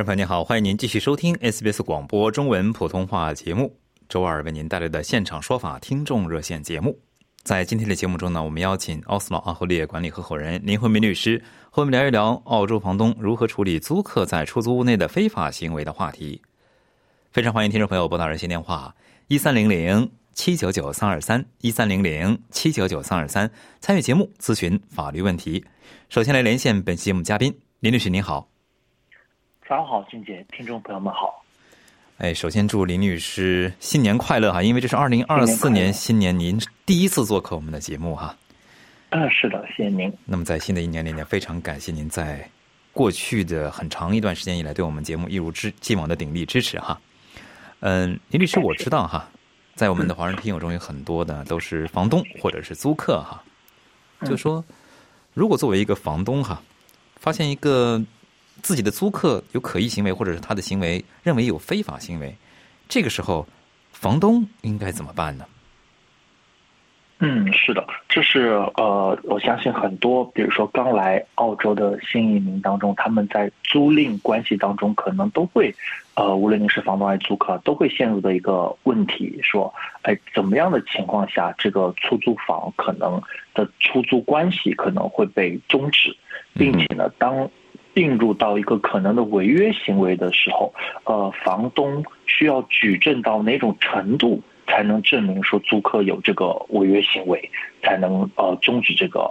听众朋友您好，欢迎您继续收听 SBS 广播中文普通话节目。周二为您带来的现场说法听众热线节目，在今天的节目中呢，我们邀请奥斯劳阿侯列管理合伙人林慧明律师和我们聊一聊澳洲房东如何处理租客在出租屋内的非法行为的话题。非常欢迎听众朋友拨打热线电话一三零零七九九三二三一三零零七九九三二三参与节目咨询法律问题。首先来连线本期节目嘉宾林律师，您好。早上好，俊杰，听众朋友们好。哎，首先祝林律师新年快乐哈！因为这是二零二四年新年，您第一次做客我们的节目哈。嗯，是的，谢谢您。那么在新的一年里呢，非常感谢您在过去的很长一段时间以来对我们节目一如之既往的鼎力支持哈。嗯，林律师，我知道哈，在我们的华人听友中有很多的都是房东或者是租客哈。就说，如果作为一个房东哈，发现一个。自己的租客有可疑行为，或者是他的行为认为有非法行为，这个时候，房东应该怎么办呢？嗯，是的，这是呃，我相信很多，比如说刚来澳洲的新移民当中，他们在租赁关系当中，可能都会，呃，无论您是房东还是租客，都会陷入的一个问题，说，哎，怎么样的情况下，这个出租房可能的出租关系可能会被终止，并且呢，当进入到一个可能的违约行为的时候，呃，房东需要举证到哪种程度才能证明说租客有这个违约行为，才能呃终止这个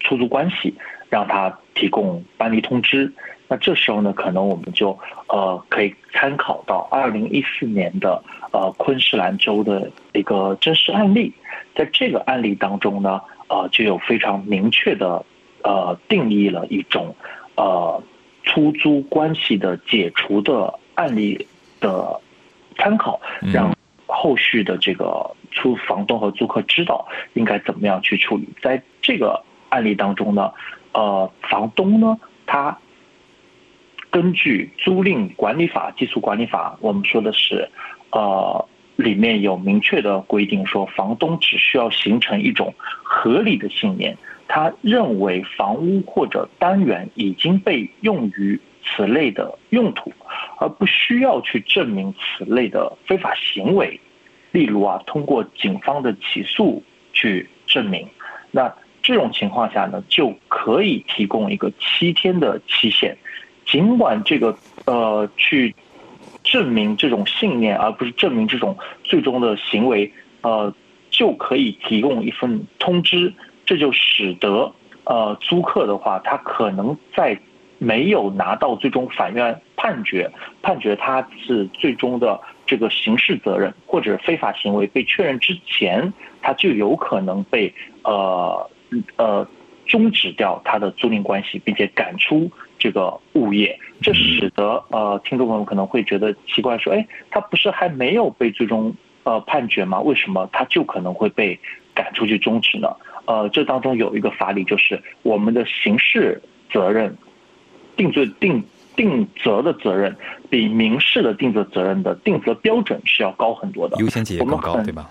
出租关系，让他提供搬离通知。那这时候呢，可能我们就呃可以参考到二零一四年的呃昆士兰州的一个真实案例，在这个案例当中呢，呃就有非常明确的呃定义了一种。呃，出租关系的解除的案例的参考，让后续的这个租房东和租客知道应该怎么样去处理。在这个案例当中呢，呃，房东呢，他根据租赁管理法、技术管理法，我们说的是，呃，里面有明确的规定，说房东只需要形成一种合理的信念。他认为房屋或者单元已经被用于此类的用途，而不需要去证明此类的非法行为。例如啊，通过警方的起诉去证明。那这种情况下呢，就可以提供一个七天的期限。尽管这个呃，去证明这种信念，而不是证明这种最终的行为，呃，就可以提供一份通知。这就使得，呃，租客的话，他可能在没有拿到最终法院判决，判决他是最终的这个刑事责任或者非法行为被确认之前，他就有可能被呃呃终止掉他的租赁关系，并且赶出这个物业。这使得呃听众朋友可能会觉得奇怪，说，哎，他不是还没有被最终呃判决吗？为什么他就可能会被赶出去终止呢？呃，这当中有一个法理，就是我们的刑事责任定罪定定责的责任，比民事的定责责任的定责标准是要高很多的，优先级也更高，对吧？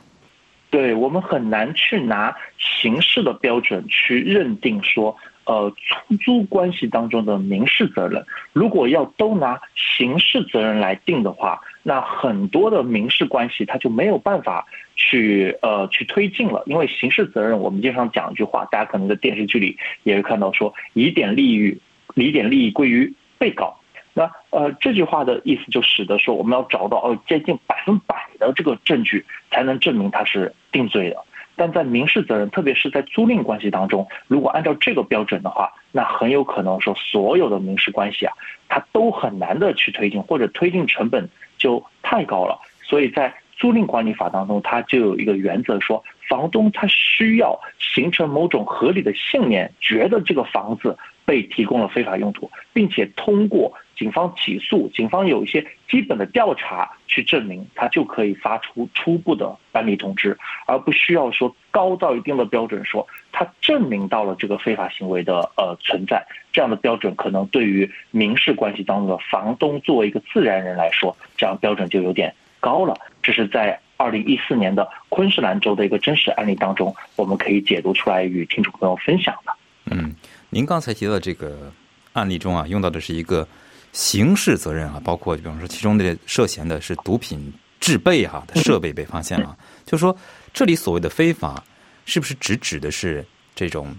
对我们很难去拿刑事的标准去认定说，呃，出租关系当中的民事责任，如果要都拿刑事责任来定的话，那很多的民事关系它就没有办法去呃去推进了，因为刑事责任我们经常讲一句话，大家可能在电视剧里也会看到说，疑点利益，疑点利益归于被告。那呃这句话的意思就使得说我们要找到哦接近百分百的这个证据才能证明他是定罪的，但在民事责任，特别是在租赁关系当中，如果按照这个标准的话，那很有可能说所有的民事关系啊，它都很难的去推进，或者推进成本就太高了。所以在租赁管理法当中，它就有一个原则说，房东他需要形成某种合理的信念，觉得这个房子被提供了非法用途，并且通过警方起诉，警方有一些基本的调查去证明，他就可以发出初步的搬离通知，而不需要说高到一定的标准，说他证明到了这个非法行为的呃存在，这样的标准可能对于民事关系当中的房东作为一个自然人来说，这样标准就有点高了。这是在二零一四年的昆士兰州的一个真实案例当中，我们可以解读出来与听众朋友分享的。嗯，您刚才提到这个案例中啊，用到的是一个刑事责任啊，包括比方说其中的涉嫌的是毒品制备哈的设备被发现了，就是说这里所谓的非法，是不是只指的是这种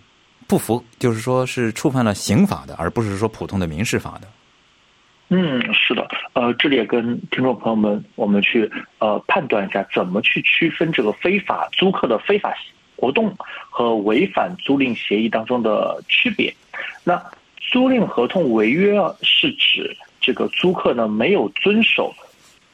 不符，就是说是触犯了刑法的，而不是说普通的民事法的？嗯，是的，呃，这里也跟听众朋友们，我们去呃判断一下，怎么去区分这个非法租客的非法活动和违反租赁协议当中的区别。那租赁合同违约是指这个租客呢没有遵守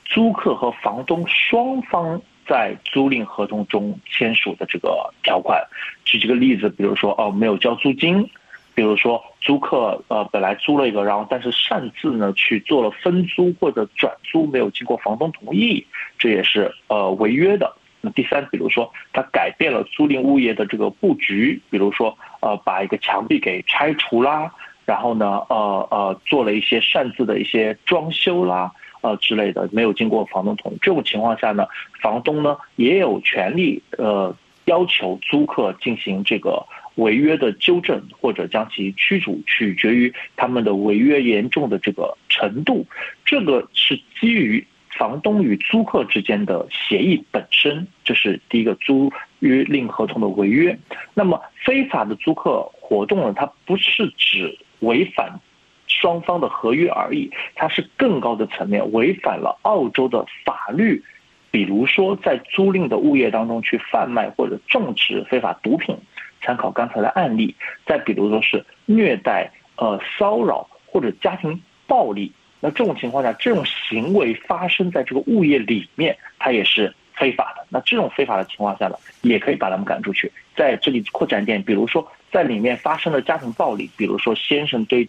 租客和房东双方在租赁合同中签署的这个条款。举几个例子，比如说哦，没有交租金。比如说，租客呃本来租了一个，然后但是擅自呢去做了分租或者转租，没有经过房东同意，这也是呃违约的。那第三，比如说他改变了租赁物业的这个布局，比如说呃把一个墙壁给拆除啦，然后呢呃呃做了一些擅自的一些装修啦呃之类的，没有经过房东同意，这种情况下呢，房东呢也有权利呃要求租客进行这个。违约的纠正或者将其驱逐，取决于他们的违约严重的这个程度。这个是基于房东与租客之间的协议本身，这是第一个租约令合同的违约。那么非法的租客活动呢？它不是指违反双方的合约而已，它是更高的层面，违反了澳洲的法律。比如说，在租赁的物业当中去贩卖或者种植非法毒品。参考刚才的案例，再比如说是虐待、呃骚扰或者家庭暴力，那这种情况下，这种行为发生在这个物业里面，它也是非法的。那这种非法的情况下呢，也可以把他们赶出去。在这里扩展点，比如说在里面发生了家庭暴力，比如说先生对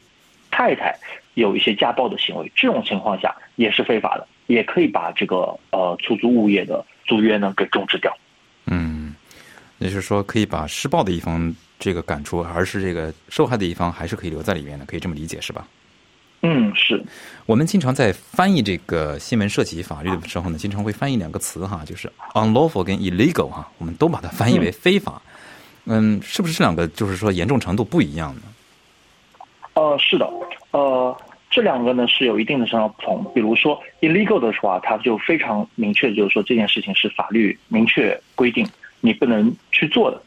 太太有一些家暴的行为，这种情况下也是非法的，也可以把这个呃出租物业的租约呢给终止掉。嗯。也就是说，可以把施暴的一方这个赶出，而是这个受害的一方还是可以留在里面的，可以这么理解是吧？嗯，是。我们经常在翻译这个新闻涉及法律的时候呢，经常会翻译两个词哈，就是 unlawful 跟 illegal 哈，我们都把它翻译为非法。嗯，是不是这两个就是说严重程度不一样呢？呃，是的，呃，这两个呢是有一定的上不同。比如说 illegal 的话，它就非常明确，就是说这件事情是法律明确规定。你不能去做的，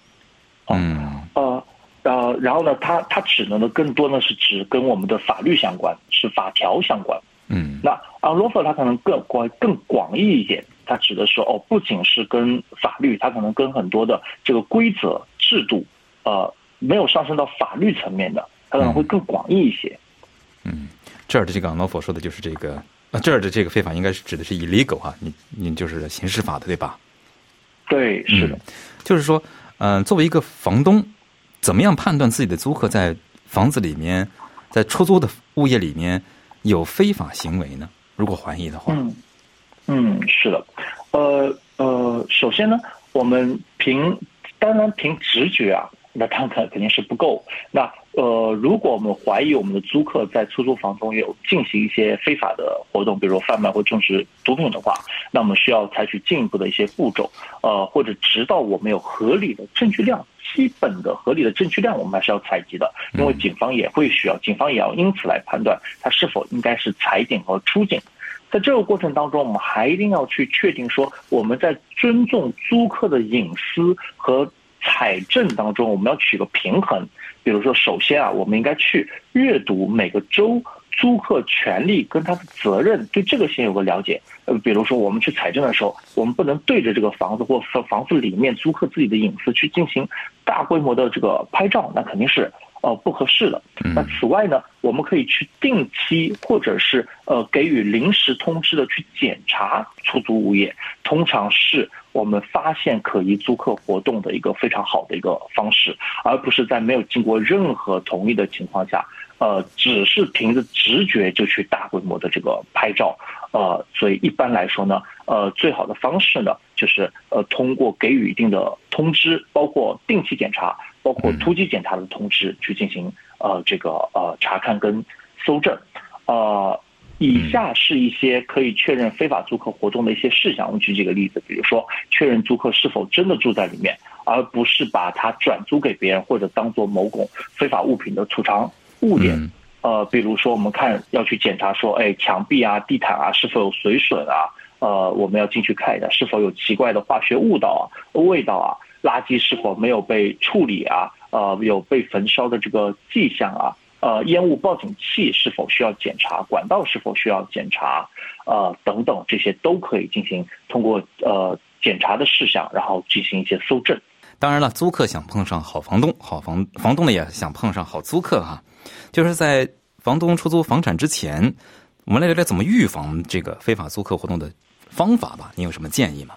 嗯，呃，呃，然后呢，它它指的呢，更多呢是指跟我们的法律相关，是法条相关，嗯，那 unlawful 它可能更广更广义一点，它指的是哦，不仅是跟法律，它可能跟很多的这个规则制度，呃，没有上升到法律层面的，它可能会更广义一些。嗯，这儿的这个 unlawful 说的就是这个，啊，这儿的这个非法应该是指的是 illegal 哈，你你就是刑事法的对吧？对，是的，就是说，嗯，作为一个房东，怎么样判断自己的租客在房子里面，在出租的物业里面有非法行为呢？如果怀疑的话，嗯，嗯，是的，呃呃，首先呢，我们凭当然凭直觉啊，那看看肯定是不够。那呃，如果我们怀疑我们的租客在出租房中有进行一些非法的活动，比如贩卖或种植毒品的话，那我们需要采取进一步的一些步骤，呃，或者直到我们有合理的证据量，基本的合理的证据量，我们还是要采集的，因为警方也会需要，警方也要因此来判断他是否应该是裁警和出警。在这个过程当中，我们还一定要去确定说，我们在尊重租客的隐私和采证当中，我们要取个平衡。比如说，首先啊，我们应该去阅读每个州租客权利跟他的责任，对这个先有个了解。呃，比如说我们去采证的时候，我们不能对着这个房子或房房子里面租客自己的隐私去进行大规模的这个拍照，那肯定是呃不合适的。那此外呢，我们可以去定期或者是呃给予临时通知的去检查出租物业，通常是我们发现可疑租客活动的一个非常好的一个方式，而不是在没有经过任何同意的情况下，呃，只是凭着直觉就去大规模的这个拍照。呃，所以一般来说呢，呃，最好的方式呢，就是呃，通过给予一定的通知，包括定期检查，包括突击检查的通知，去进行呃这个呃查看跟搜证。呃，以下是一些可以确认非法租客活动的一些事项。我们举几个例子，比如说确认租客是否真的住在里面，而不是把它转租给别人或者当做某种非法物品的储藏物点。呃，比如说我们看要去检查说，哎，墙壁啊、地毯啊是否有水损啊？呃，我们要进去看一下是否有奇怪的化学物道啊、味道啊，垃圾是否没有被处理啊？呃，有被焚烧的这个迹象啊？呃，烟雾报警器是否需要检查？管道是否需要检查？呃，等等，这些都可以进行通过呃检查的事项，然后进行一些搜证。当然了，租客想碰上好房东，好房房东呢也想碰上好租客哈。就是在房东出租房产之前，我们来聊聊怎么预防这个非法租客活动的方法吧。你有什么建议吗？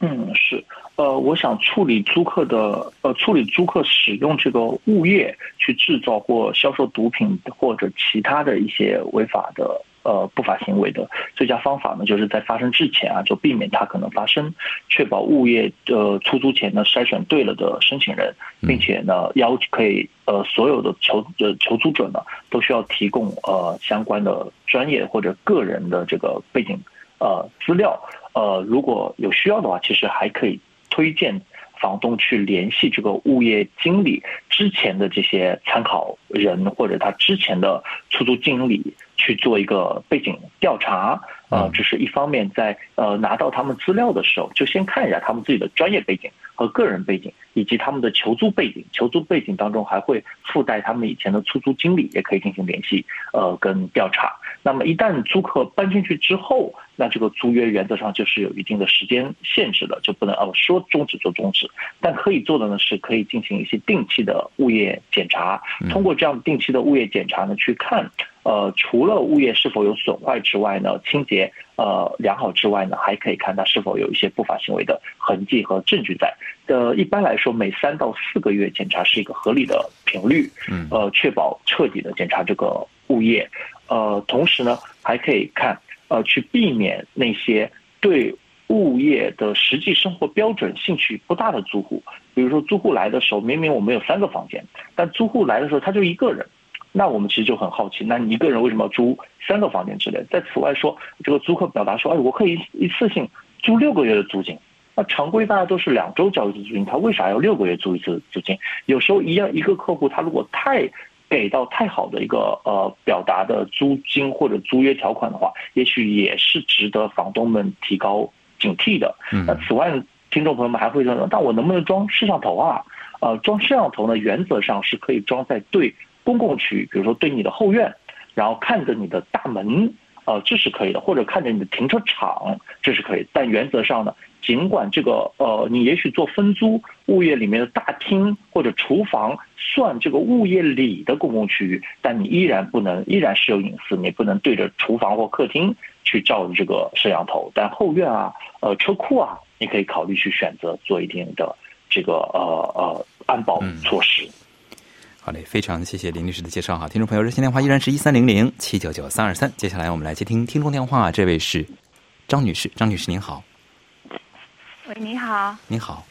嗯，是，呃，我想处理租客的，呃，处理租客使用这个物业去制造或销售毒品或者其他的一些违法的。呃，不法行为的最佳方法呢，就是在发生之前啊，就避免它可能发生，确保物业的出租前呢筛选对了的申请人，并且呢要可以呃所有的求呃求租者呢都需要提供呃相关的专业或者个人的这个背景呃资料，呃如果有需要的话，其实还可以推荐。房东去联系这个物业经理之前的这些参考人，或者他之前的出租经理去做一个背景调查，呃，这是一方面，在呃拿到他们资料的时候，就先看一下他们自己的专业背景和个人背景，以及他们的求租背景。求租背景当中还会附带他们以前的出租经理，也可以进行联系，呃，跟调查。那么一旦租客搬进去之后，那这个租约原则上就是有一定的时间限制的，就不能哦说终止就终止。但可以做的呢，是可以进行一些定期的物业检查，通过这样定期的物业检查呢，去看，呃，除了物业是否有损坏之外呢，清洁呃良好之外呢，还可以看它是否有一些不法行为的痕迹和证据在。呃，一般来说，每三到四个月检查是一个合理的频率，呃，确保彻底的检查这个物业。呃，同时呢，还可以看，呃，去避免那些对物业的实际生活标准兴趣不大的租户。比如说，租户来的时候，明明我们有三个房间，但租户来的时候他就一个人，那我们其实就很好奇，那你一个人为什么要租三个房间之类？在此外说，这个租客表达说，哎，我可以一次性租六个月的租金，那常规大家都是两周交一次租金，他为啥要六个月租一次租金？有时候一样一个客户，他如果太给到太好的一个呃表达的租金或者租约条款的话，也许也是值得房东们提高警惕的。那此外，听众朋友们还会说，那我能不能装摄像头啊？呃，装摄像头呢，原则上是可以装在对公共区域，比如说对你的后院，然后看着你的大门，呃，这是可以的，或者看着你的停车场，这是可以。但原则上呢。尽管这个呃，你也许做分租物业里面的大厅或者厨房算这个物业里的公共区域，但你依然不能，依然是有隐私，你不能对着厨房或客厅去照这个摄像头。但后院啊，呃，车库啊，你可以考虑去选择做一定的这个呃呃安保措施。好嘞，非常谢谢林律师的介绍哈。听众朋友，热线电话依然是一三零零七九九三二三。接下来我们来接听听众电话，这位是张女士，张女士您好。喂，你好。你好。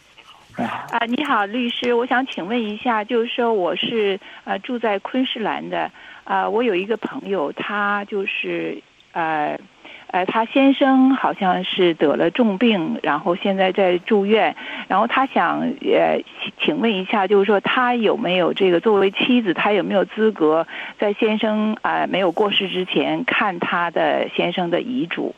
啊，你好，律师，我想请问一下，就是说我是呃住在昆士兰的啊，我有一个朋友，他就是呃呃，他先生好像是得了重病，然后现在在住院，然后他想呃请问一下，就是说他有没有这个作为妻子，他有没有资格在先生啊没有过世之前看他的先生的遗嘱？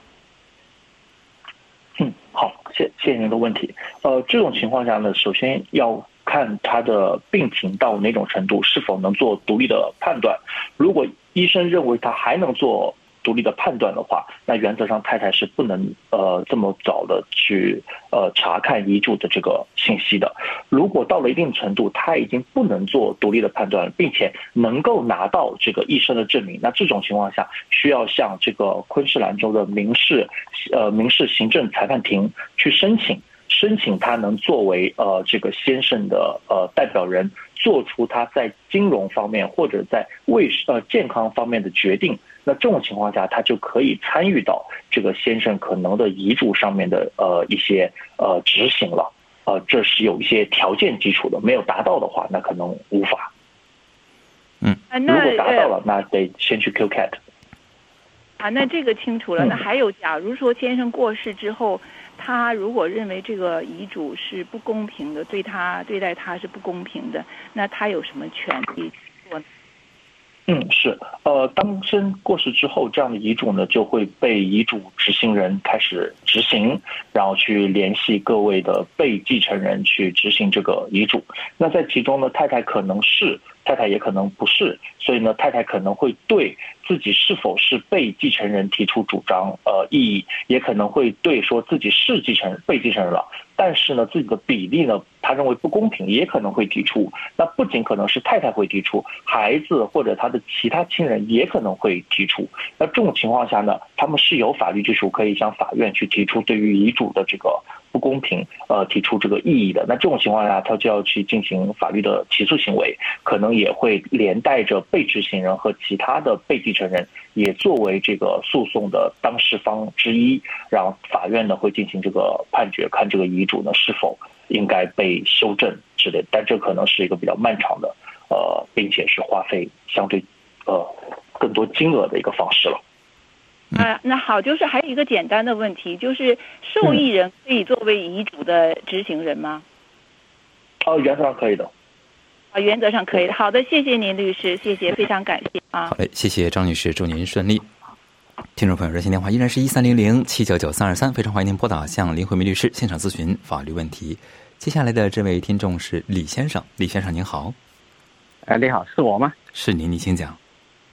好，谢谢您的问题。呃，这种情况下呢，首先要看他的病情到哪种程度，是否能做独立的判断。如果医生认为他还能做独立的判断的话，那原则上太太是不能呃这么早的去呃查看遗嘱的这个信息的。如果到了一定程度，他已经不能做独立的判断，并且能够拿到这个一生的证明，那这种情况下需要向这个昆士兰州的民事呃民事行政裁判庭去申请。申请他能作为呃这个先生的呃代表人，做出他在金融方面或者在卫呃健康方面的决定。那这种情况下，他就可以参与到这个先生可能的遗嘱上面的呃一些呃执行了。呃，这是有一些条件基础的，没有达到的话，那可能无法。嗯，如果达到了，那得先去 Q cat。啊，那这个清楚了。那还有，假如说先生过世之后。他如果认为这个遗嘱是不公平的，对他对待他是不公平的，那他有什么权利做？嗯，是，呃，当身过世之后，这样的遗嘱呢就会被遗嘱执行人开始执行，然后去联系各位的被继承人去执行这个遗嘱。那在其中呢，太太可能是。太太也可能不是，所以呢，太太可能会对自己是否是被继承人提出主张，呃，异议，也可能会对说自己是继承人被继承人了，但是呢，自己的比例呢，他认为不公平，也可能会提出。那不仅可能是太太会提出，孩子或者他的其他亲人也可能会提出。那这种情况下呢，他们是有法律基础可以向法院去提出对于遗嘱的这个。不公平，呃，提出这个异议的，那这种情况下，他就要去进行法律的起诉行为，可能也会连带着被执行人和其他的被继承人也作为这个诉讼的当事方之一，然后法院呢会进行这个判决，看这个遗嘱呢是否应该被修正之类，但这可能是一个比较漫长的，呃，并且是花费相对呃更多金额的一个方式了。啊，那好，就是还有一个简单的问题，就是受益人可以作为遗嘱的执行人吗？哦，原则上可以的。啊，原则上可以的。好的，谢谢您，律师，谢谢，非常感谢啊。好嘞，谢谢张女士，祝您顺利。听众朋友，热线电话依然是一三零零七九九三二三，非常欢迎您拨打向林慧梅律师现场咨询法律问题。接下来的这位听众是李先生，李先生您好。哎，你好，是我吗？是您，您请讲。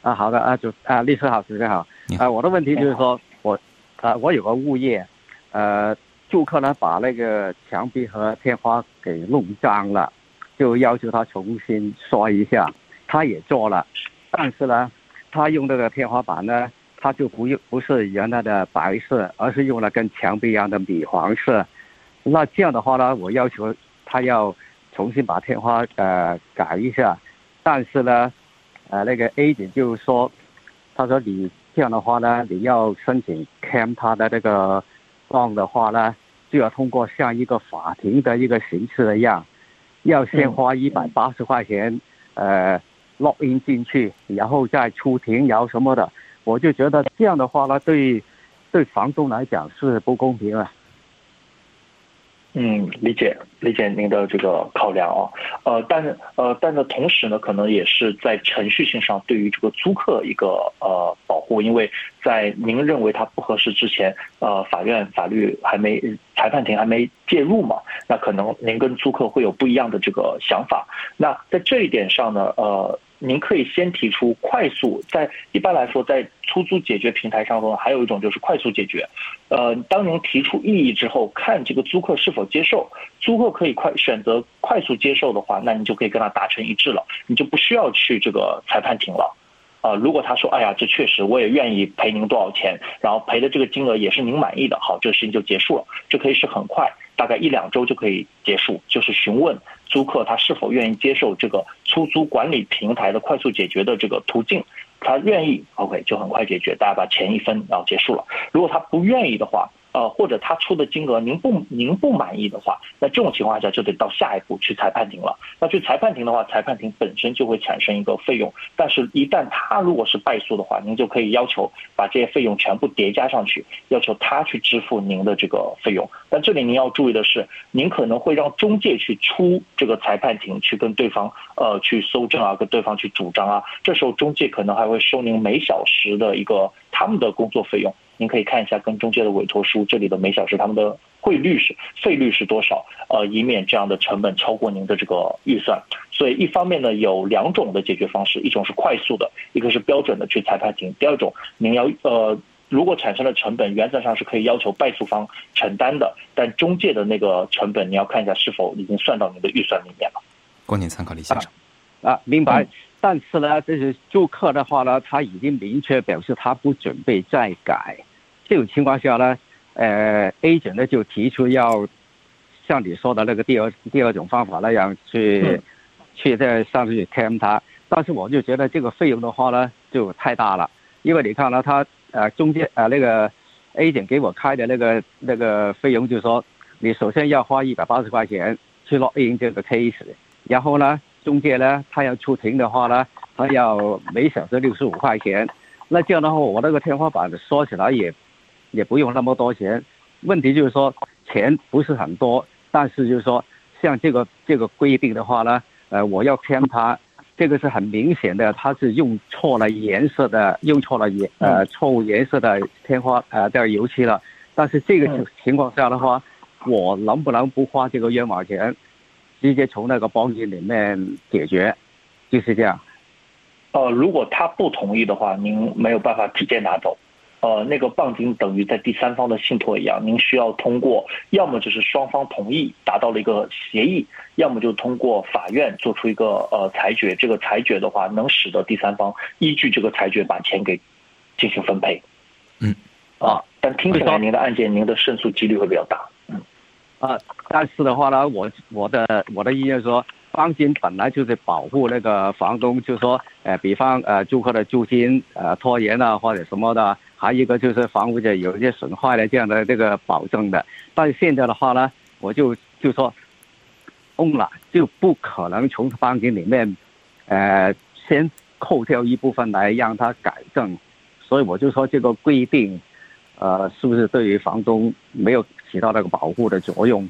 啊，好的啊，主啊，律师好，主持人好。啊，我的问题就是说，我啊，我有个物业，呃，住客呢把那个墙壁和天花给弄脏了，就要求他重新刷一下。他也做了，但是呢，他用那个天花板呢，他就不用不是原来的白色，而是用了跟墙壁一样的米黄色。那这样的话呢，我要求他要重新把天花呃改一下，但是呢。呃，那个 A 姐就说，她说你这样的话呢，你要申请 cam 他的这个状的话呢，就要通过像一个法庭的一个形式一样，要先花一百八十块钱，呃，log in 进去，然后再出庭，然后什么的，我就觉得这样的话呢，对对房东来讲是不公平啊。嗯，理解理解您的这个考量啊，呃，但呃，但是同时呢，可能也是在程序性上对于这个租客一个呃保护，因为在您认为他不合适之前，呃，法院法律还没裁判庭还没介入嘛，那可能您跟租客会有不一样的这个想法。那在这一点上呢，呃。您可以先提出快速，在一般来说，在出租解决平台上头，还有一种就是快速解决。呃，当您提出异议之后，看这个租客是否接受，租客可以快选择快速接受的话，那你就可以跟他达成一致了，你就不需要去这个裁判庭了。啊，如果他说，哎呀，这确实我也愿意赔您多少钱，然后赔的这个金额也是您满意的，好，这个事情就结束了，这可以是很快。大概一两周就可以结束，就是询问租客他是否愿意接受这个出租管理平台的快速解决的这个途径，他愿意，OK 就很快解决，大家把钱一分，然后结束了。如果他不愿意的话。呃，或者他出的金额您不您不满意的话，那这种情况下就得到下一步去裁判庭了。那去裁判庭的话，裁判庭本身就会产生一个费用，但是一旦他如果是败诉的话，您就可以要求把这些费用全部叠加上去，要求他去支付您的这个费用。但这里您要注意的是，您可能会让中介去出这个裁判庭去跟对方呃去搜证啊，跟对方去主张啊，这时候中介可能还会收您每小时的一个他们的工作费用。您可以看一下跟中介的委托书，这里的每小时他们的汇率是费率是多少，呃，以免这样的成本超过您的这个预算。所以一方面呢，有两种的解决方式，一种是快速的，一个是标准的去裁判庭。第二种，您要呃。如果产生了成本，原则上是可以要求败诉方承担的，但中介的那个成本，你要看一下是否已经算到您的预算里面了。供您参考，李先生。啊，明白。但是呢，这些租客的话呢，他已经明确表示他不准备再改。这种情况下呢，呃，agent 呢就提出要像你说的那个第二第二种方法那样去去在上去 claim 他。但是我就觉得这个费用的话呢，就太大了，因为你看呢，他。呃，中介呃那个 A 点给我开的那个那个费用，就是说，你首先要花一百八十块钱去落 A 这个 case，然后呢，中介呢他要出庭的话呢，他要每小时六十五块钱，那这样的话，我那个天花板说起来也也不用那么多钱，问题就是说钱不是很多，但是就是说像这个这个规定的话呢，呃，我要偏他。这个是很明显的，他是用错了颜色的，用错了颜呃错误颜色的天花呃的油漆了。但是这个情况下的话，我能不能不花这个冤枉钱，直接从那个保险里面解决？就是这样。呃，如果他不同意的话，您没有办法直接拿走。呃，那个棒金等于在第三方的信托一样，您需要通过，要么就是双方同意达到了一个协议，要么就通过法院做出一个呃裁决。这个裁决的话，能使得第三方依据这个裁决把钱给进行分配。嗯，啊，但听起来您的案件，您的胜诉几率会比较大。嗯，啊，但是的话呢，我我的我的意见说。房金本来就是保护那个房东，就是说，呃，比方呃，租客的租金呃拖延啊或者什么的，还有一个就是房屋的有一些损坏的这样的这个保证的。但是现在的话呢，我就就说，翁了就不可能从房金里面，呃，先扣掉一部分来让他改正，所以我就说这个规定，呃，是不是对于房东没有起到那个保护的作用？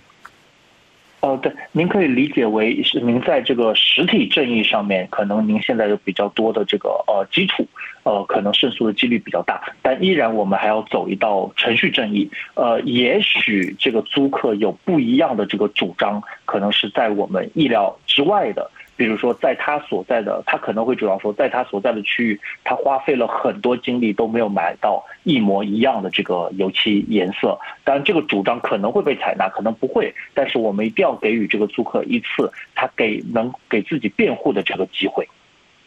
呃，对，您可以理解为是您在这个实体正义上面，可能您现在有比较多的这个呃基础，呃，可能胜诉的几率比较大，但依然我们还要走一道程序正义。呃，也许这个租客有不一样的这个主张，可能是在我们意料之外的。比如说，在他所在的，他可能会主要说，在他所在的区域，他花费了很多精力都没有买到一模一样的这个油漆颜色。当然，这个主张可能会被采纳，可能不会。但是，我们一定要给予这个租客一次他给能给自己辩护的这个机会。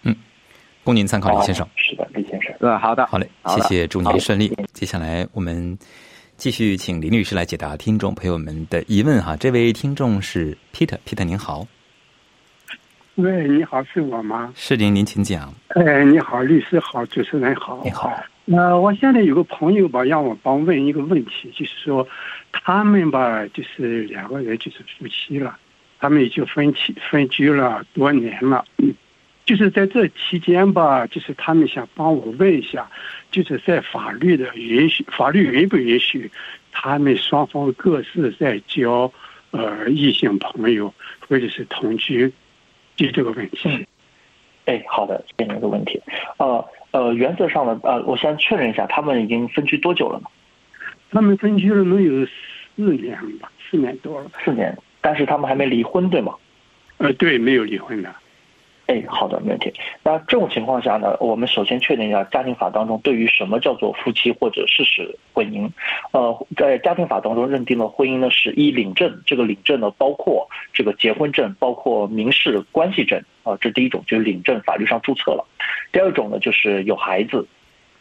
嗯，供您参考，李先生。是的，李先生。嗯，好的，好嘞，谢谢，祝您顺利。接下来我们继续请林律师来解答听众朋友们的疑问哈。这位听众是 Peter，Peter 您好。喂，你好，是我吗？是您，您请讲。哎，你好，律师好，主持人好。你好。那我现在有个朋友吧，让我帮问一个问题，就是说，他们吧，就是两个人就是夫妻了，他们已经分居分居了多年了，就是在这期间吧，就是他们想帮我问一下，就是在法律的允许，法律允不允许他们双方各自在交呃异性朋友或者是同居？就这个问题，哎，好的，这样一个问题，呃呃，原则上呢，呃，我先确认一下，他们已经分居多久了呢？他们分居了能有四年吧，四年多了。四年，但是他们还没离婚，对吗？呃，对，没有离婚的。哎，好的，没问题。那这种情况下呢，我们首先确定一下家庭法当中对于什么叫做夫妻或者事实婚姻。呃，在家庭法当中认定了婚姻呢是一领证，这个领证呢包括这个结婚证，包括民事关系证啊，这第一种就是领证，法律上注册了。第二种呢就是有孩子。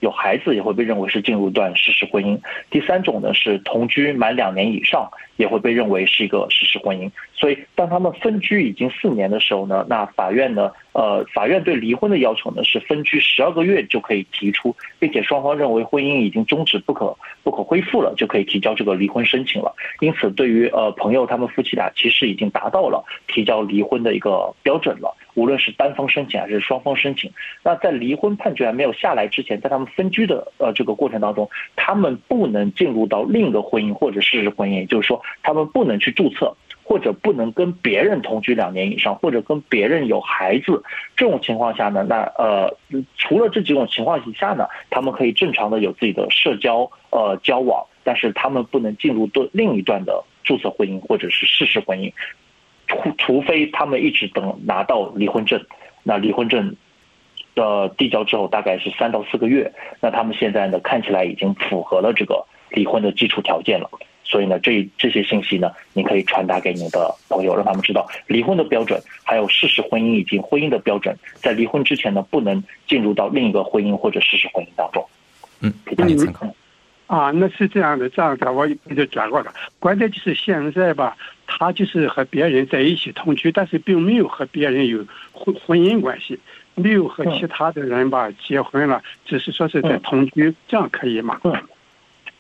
有孩子也会被认为是进入一段事实婚姻。第三种呢是同居满两年以上，也会被认为是一个事实婚姻。所以，当他们分居已经四年的时候呢，那法院呢，呃，法院对离婚的要求呢是分居十二个月就可以提出，并且双方认为婚姻已经终止不可不可恢复了，就可以提交这个离婚申请了。因此，对于呃朋友他们夫妻俩其实已经达到了提交离婚的一个标准了。无论是单方申请还是双方申请，那在离婚判决还没有下来之前，在他们分居的呃这个过程当中，他们不能进入到另一个婚姻或者事实婚姻，也就是说，他们不能去注册。或者不能跟别人同居两年以上，或者跟别人有孩子，这种情况下呢，那呃，除了这几种情况以下呢，他们可以正常的有自己的社交呃交往，但是他们不能进入对另一段的注册婚姻或者是事实婚姻，除除非他们一直等拿到离婚证，那离婚证的递交之后大概是三到四个月，那他们现在呢看起来已经符合了这个离婚的基础条件了。所以呢，这这些信息呢，您可以传达给你的朋友，让他们知道离婚的标准，还有事实婚姻以及婚姻的标准，在离婚之前呢，不能进入到另一个婚姻或者事实婚姻当中。嗯，给大家参考。啊，那是这样的，这样的我就转过了。关键就是现在吧，他就是和别人在一起同居，但是并没有和别人有婚婚姻关系，没有和其他的人吧结婚了，只是说是在同居，这样可以吗？嗯。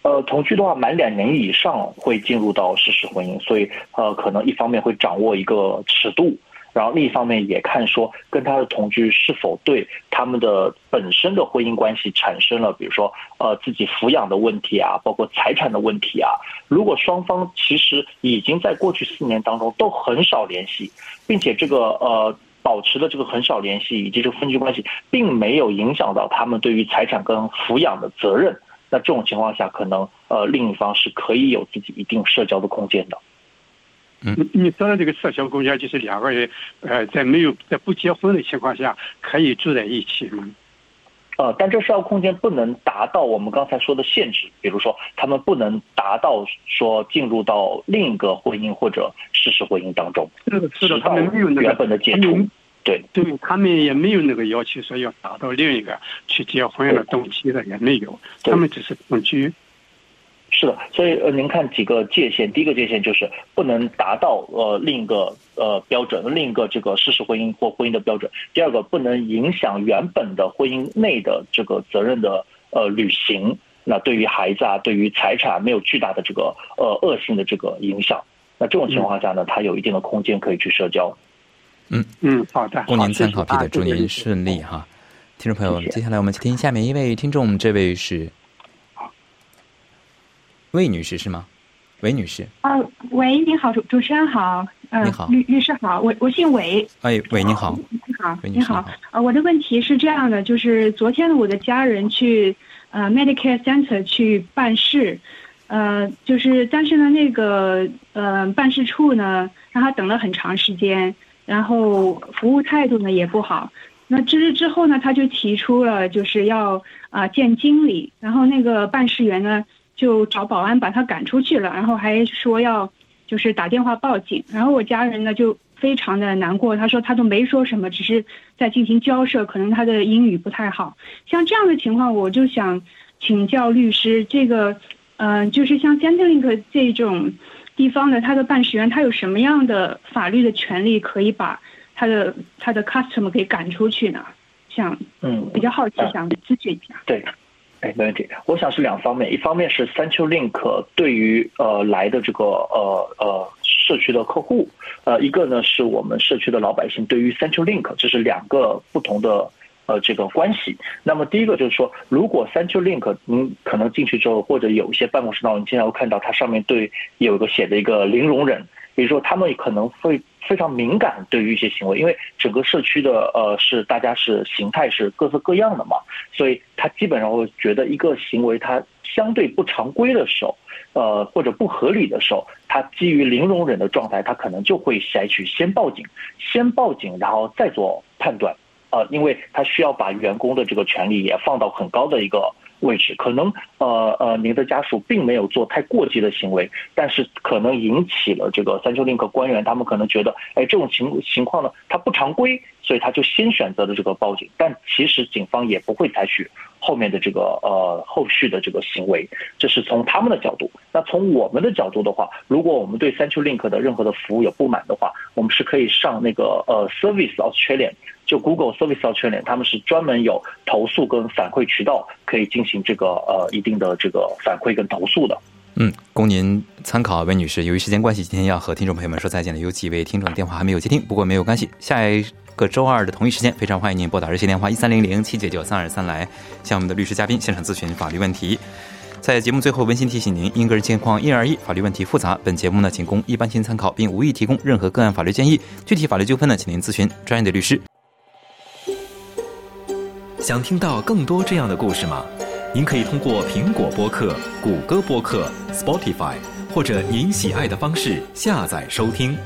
呃，同居的话，满两年以上会进入到事实婚姻，所以呃，可能一方面会掌握一个尺度，然后另一方面也看说跟他的同居是否对他们的本身的婚姻关系产生了，比如说呃自己抚养的问题啊，包括财产的问题啊。如果双方其实已经在过去四年当中都很少联系，并且这个呃保持的这个很少联系以及这个分居关系，并没有影响到他们对于财产跟抚养的责任。那这种情况下，可能呃另一方是可以有自己一定社交的空间的。嗯，你说的这个社交空间，就是两个人呃在没有在不结婚的情况下可以住在一起吗？呃，但这社交空间不能达到我们刚才说的限制，比如说他们不能达到说进入到另一个婚姻或者事实婚姻当中。是的，是的，他们没有那个原本的接触。对，对他们也没有那个要求，说要达到另一个去结婚了、登记的也没有，他们只是同居。是的，所以呃，您看几个界限，第一个界限就是不能达到呃另一个呃标准，另一个这个事实婚姻或婚姻的标准。第二个不能影响原本的婚姻内的这个责任的呃履行。那对于孩子啊，对于财产没有巨大的这个呃恶性的这个影响。那这种情况下呢，他有一定的空间可以去社交。嗯嗯，好的，供您参考，皮的，祝您顺利哈，听众朋友，接下来我们听下面一位听众，这位是魏女士是吗？韦女士。啊，喂，你好，主主持人好，嗯，你好，律律师好，我我姓韦，哎，韦你好，你好，你好，啊，我的问题是这样的，就是昨天我的家人去呃 Medicare Center 去办事，呃，就是但是呢，那个呃办事处呢让他等了很长时间。然后服务态度呢也不好，那之之后呢，他就提出了就是要啊见经理，然后那个办事员呢就找保安把他赶出去了，然后还说要就是打电话报警，然后我家人呢就非常的难过，他说他都没说什么，只是在进行交涉，可能他的英语不太好，像这样的情况，我就想请教律师，这个嗯，就是像 Centrelink 这种。地方的他的办事员，他有什么样的法律的权利可以把他的他的 customer 给赶出去呢？想嗯，比较好奇，想咨询一下。对，哎，没问题。我想是两方面，一方面是 Central Link 对于呃来的这个呃呃社区的客户，呃，一个呢是我们社区的老百姓对于 Central Link，这是两个不同的。呃，这个关系。那么第一个就是说，如果 Central Link 您可能进去之后，或者有一些办公室当中，你经常会看到它上面对有一个写的一个零容忍，比如说他们可能会非常敏感对于一些行为，因为整个社区的呃是大家是形态是各色各样的嘛，所以他基本上会觉得一个行为它相对不常规的时候，呃或者不合理的时候，他基于零容忍的状态，他可能就会采取先报警，先报警，然后再做判断。呃，因为他需要把员工的这个权利也放到很高的一个位置，可能呃呃，您的家属并没有做太过激的行为，但是可能引起了这个三丘林克官员，他们可能觉得，哎，这种情情况呢，它不常规，所以他就先选择了这个报警，但其实警方也不会采取后面的这个呃后续的这个行为，这是从他们的角度。那从我们的角度的话，如果我们对三丘 link 的任何的服务有不满的话，我们是可以上那个呃 Service Australia。就 Google Service Australia，他们是专门有投诉跟反馈渠道，可以进行这个呃一定的这个反馈跟投诉的。嗯，供您参考，魏女士。由于时间关系，今天要和听众朋友们说再见了。有几位听众的电话还没有接听，不过没有关系。下一个周二的同一时间，非常欢迎您拨打热线电话一三零零七九九三二三来向我们的律师嘉宾现场咨询法律问题。在节目最后，温馨提醒您：因个人情况因人而异，法律问题复杂。本节目呢，仅供一般性参考，并无意提供任何个案法律建议。具体法律纠纷呢，请您咨询专业的律师。想听到更多这样的故事吗？您可以通过苹果播客、谷歌播客、Spotify，或者您喜爱的方式下载收听。